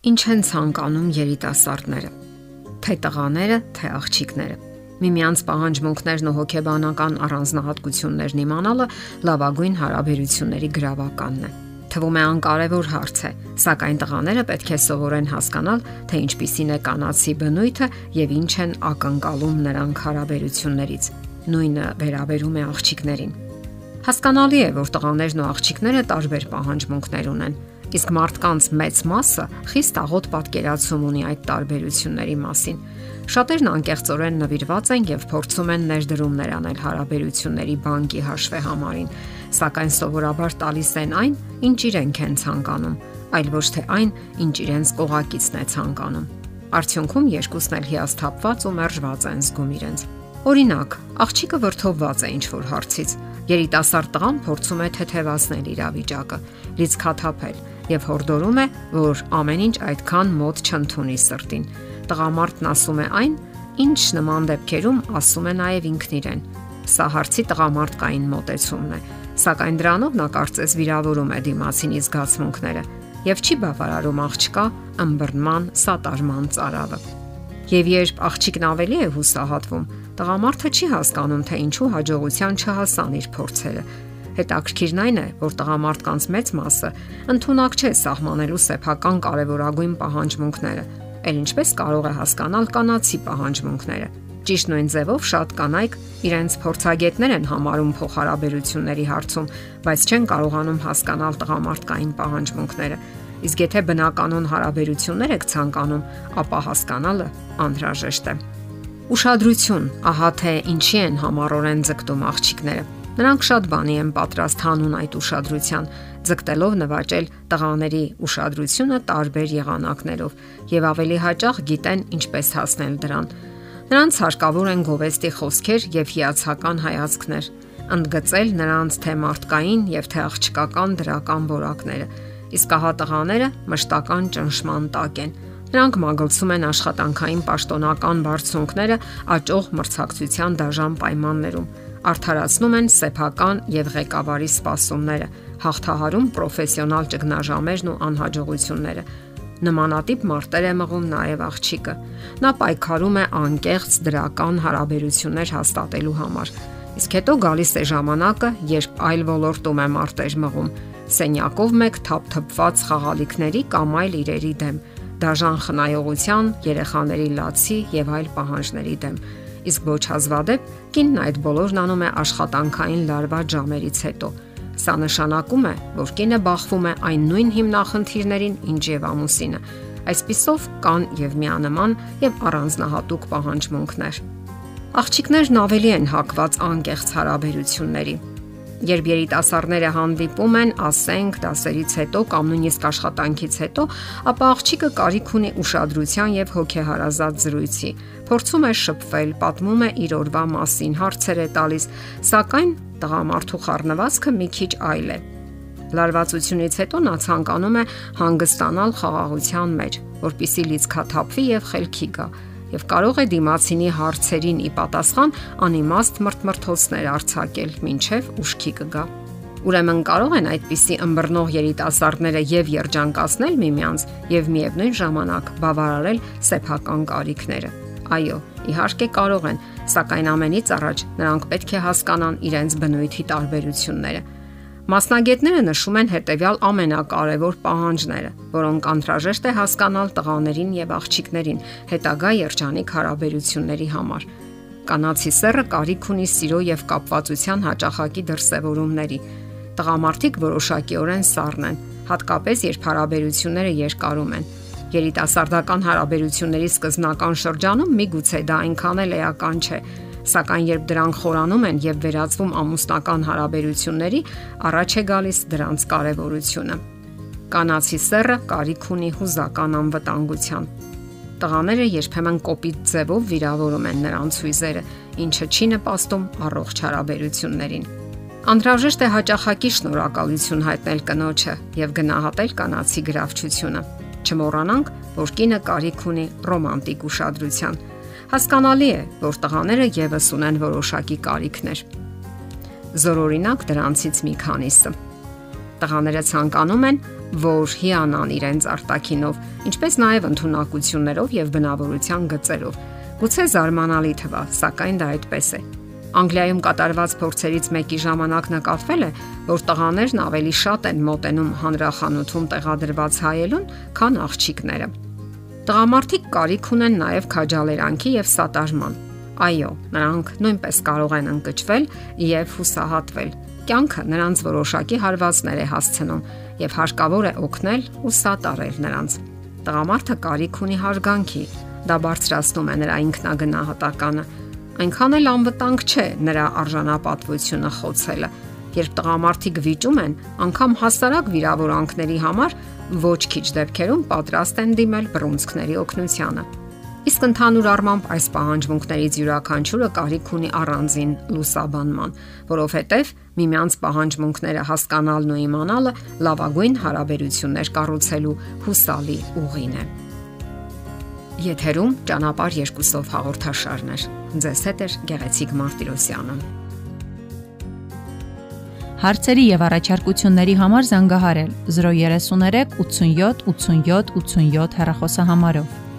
Ինչ են ցանկանում երիտասարդները։ Թե տղաները, թե աղջիկները։ Միմյանց պահանջմունքներն ու հոգեբանական առանձնահատկություններն իմանալը լավագույն հարաբերությունների գրավականն է։ Թվում է անկարևոր հարց է, սակայն տղաները պետք է սովորեն հասկանալ, թե ինչպիսին է կանացի բնույթը եւ ինչ են ակնկալում նրանք հարաբերություններից։ Նույնը վերաբերում է աղջիկներին։ Հասկանալի է, որ տղաներն ու աղջիկները տարբեր պահանջմունքներ ունեն Իսկ մարդկանց մեծ մասը խիստ աղոտ պատկերացում ունի այդ տարբերությունների մասին։ Շատերն անկեղծորեն նվիրված են եւ փորձում են ներդրումներ անել հարաբերությունների բանկի հաշվե համարին, սակայն սովորաբար տալիս են այն, ինչ իրենք են ցանկանում, այլ ոչ թե այն, ինչ իրենց կողակիցն է ցանկանում։ Արդյունքում երկուսն էլ հիասթափված ու մերժված են զգում իրենց։ Օրինակ, աղջիկը վրթովված է ինչ-որ հարցից։ Երիտասարդ տղան փորձում է թեթևացնել իրավիճակը, լիցքաթափել, եւ հորդորում է, որ ամեն ինչ այդքան մոտ չընդունի սրտին։ Տղամարդն ասում է այն, ինչ նման դեպքերում ասում է նաեւ ինքն իրեն։ Սա հարցի տղամարդկային մոտեցումն է, սակայն դրանով նա կարծես վիրավորում է դիմացինի զգացմունքները եւ չի բավարարում աղջկա ըմբռնման, սատարման ծարավը։ Եվ երբ աղջիկն ավելի է հուսահատվում, տղամարդը չի հասկանում, թե ինչու հաջողության չհասան իր փորձերը Հետաքրքիրն այն է, որ տղամարդկանց մեծ մասը ընդունակ չէ սահմանելու սեփական կարևորագույն պահանջմունքները։ Էլ ինչպես կարող է հասկանալ կանացի պահանջմունքները։ Ճիշտ նույն ձևով շատ կանայք իրենց փորձագետներ են համարում փոխհարաբերությունների հարցում, բայց չեն կարողանում հասկանալ տղամարդկային պահանջմունքները։ Իսկ եթե բնականon հարաբերություններ եք ցանկանում, ապա հասկանալը անհրաժեշտ է։ Ուշադրություն, ահա թե ինչի են համառորեն ձգտում աղջիկները Նրանք շատ բանի են պատրաստ հանուն այդ ուշադրության, ձգտելով նվաճել տղաների ուշադրությունը տարբեր եղանակներով եւ ավելի հաճախ գիտեն ինչպես հասնել դրան։ Նրանց հարկավոր են գովեստի խոսքեր եւ հիացական հայացքներ, ընդգծել նրանց թե մարդկային եւ թե աղջկական դրական որակները։ Իսկ ահա տղաները մշտական ճնշման տակ են։ Նրանք մագլցում են աշխատանքային պաշտոնական բարձունքները աճող մրցակցության դաժան պայմաններում արդարացնում են սեփական եւ ղեկավարի սպասումները, հաղթահարում պրոֆեսիոնալ ճգնաժամերն ու անհաջողությունները։ Նմանատիպ մարտեր է մղում նաև աղջիկը։ Նա պայքարում է անկեղծ դրական հարաբերություններ հաստատելու համար։ Իսկ հետո գալիս է ժամանակը, երբ այլ ոլորտում է մարտեր մղում, սենյակով մեկ թափթփված խաղալիքների կամ այլ իրերի դեմ, դաժան խնայողության, երեխաների լացի եւ այլ պահանջների դեմ իսկ ոչ հազվադեպ կինն այդ բոլորն անում է աշխատանքային լարված ժամերից հետո։ Սա նշանակում է, որ կինը բախվում է այն նույն հիմնախնդիրներին, ինչ եւ ամուսինը։ Այսպիսով կան եւ միանման եւ առանձնահատուկ պահանջմունքներ։ Աղջիկներն ավելի են հակված անկեղծ հարաբերությունների Երբ երիտասարդները հանդիպում են, ասենք, դասերից հետո կամ նույնիսկ աշխատանքից հետո, ապա աղջիկը կարիք ունի ուշադրության եւ հոգեհարազատ զրույցի։ Փորձում է շփվել, պատմում է իր օրվա մասին, հարցեր է տալիս, սակայն տղամարդու խառնվածքը մի քիչ այլ է։ Լարվածությունից հետո նա ցանկանում է հանգստանալ խաղաղության մեջ, որpիսի լիցքաթափվի եւ խելքի գա եւ կարող է դիմացինի հարցերին ի պատասխան անիմաստ մրթմրթոցներ արձակել, ինչև ուշքի կգա։ Ուրեմն կարող են այդպիսի ըմբռնող երիտասարդները եւ երջանկացնել միմյանց եւ միևնույն ժամանակ բավարարել սեփական կարիքները։ Այո, իհարկե կարող են, սակայն ամենից առաջ նրանք պետք է հասկանան իրենց բնույթի տարբերությունները Մասնագետները նշում են հետևյալ ամենակարևոր պահանջները, որոնք անհրաժեշտ է հասկանալ տղաներին եւ աղջիկներին հետագա երջանիկ հարաբերությունների համար։ Կանացի սեռը կարիք ունի սիրո եւ կապվածության հաճախակի դրսևորումների։ Տղամարդիկ որոշակիորեն սառն են, հատկապես երբ հարաբերությունները երկարում են։ Երիտասարդական հարաբերությունների սկզբնական շրջանում միգուցե դա այնքան էլ էական չէ, Սակայն երբ դրանք խորանում են եւ վերածվում ամուսնական հարաբերությունների, առաջ է գալիս դրանց կարեւորությունը։ Կանացի սեռը կարիք ունի հուզական անվտանգության։ Տղաները երբեմն կոպիտ ձևով վիրավորում են նրանց հույզերը, ինչը չի նպաստում առողջ հարաբերություններին։ Անդրաժեշտ է հաճախակի շնորհակալություն հայտնել կնոջը եւ գնահատել կանացի գրավչությունը։ Չմոռանանք, որ կինը կարիք ունի ռոմանտիկ ուշադրության Հասկանալի է, որ տղաները եւս ունեն որոշակի կարիքներ։ Զորօրինակ դրանցից մի քանիսը։ Տղաները ցանկանում են որ հիանան իրենց արտակինով, ինչպես նաև ընտունակություններով եւ բնավորության գծերով։ Գուցե զարմանալի թվա, սակայն դա այդպես է։ Անգլիայում կատարված փորձերից մեկի ժամանակ նկատվել է, որ տղաներն ավելի շատ են մոտենում հանրախանութում տեղադրված հայելուն, քան աղջիկները։ Տղամարդիկ կարիք ունեն նաև քաջալերանքի եւ սատարման։ Այո, նրանք նույնպես կարող են ընկճվել եւ հուսահատվել կյանքը նրանց որոշակի հարվածներ է հասցնում եւ հարկավոր է օգնել ու սատարել նրանց։ Տղամարդը կարիք ունի հարգանքի, դա բարձրացնում է նրա ինքնագնահատականը։ Այնքան էլ անվտանգ չէ նրա արժանապատվությունը խոցելը։ Երբ տղամարդիկ վիճում են, անգամ հասարակ վիրավորանքների համար ոչ քիչ դեպքերում պատրաստ են դիմել բռունցքների օգնությանը։ Իսկ ընդհանուր առմամբ այս պահանջմունքներից յուրաքանչյուրը կարիք ունի առանձին լուսաբանման, որովհետև միմյանց պահանջմունքները հասկանալն ու իմանալը լավագույն հարաբերություններ կառուցելու հուսալի ուղին է։ Եթերում ճանապարհ երկուսով հաղորդաշարն է։ Ձեզ հետ է Գեղեցիկ Մարտիրոսյանը։ Հարցերի եւ առաջարկությունների համար զանգահարել 033 87 87 87 հեռախոսահամարով։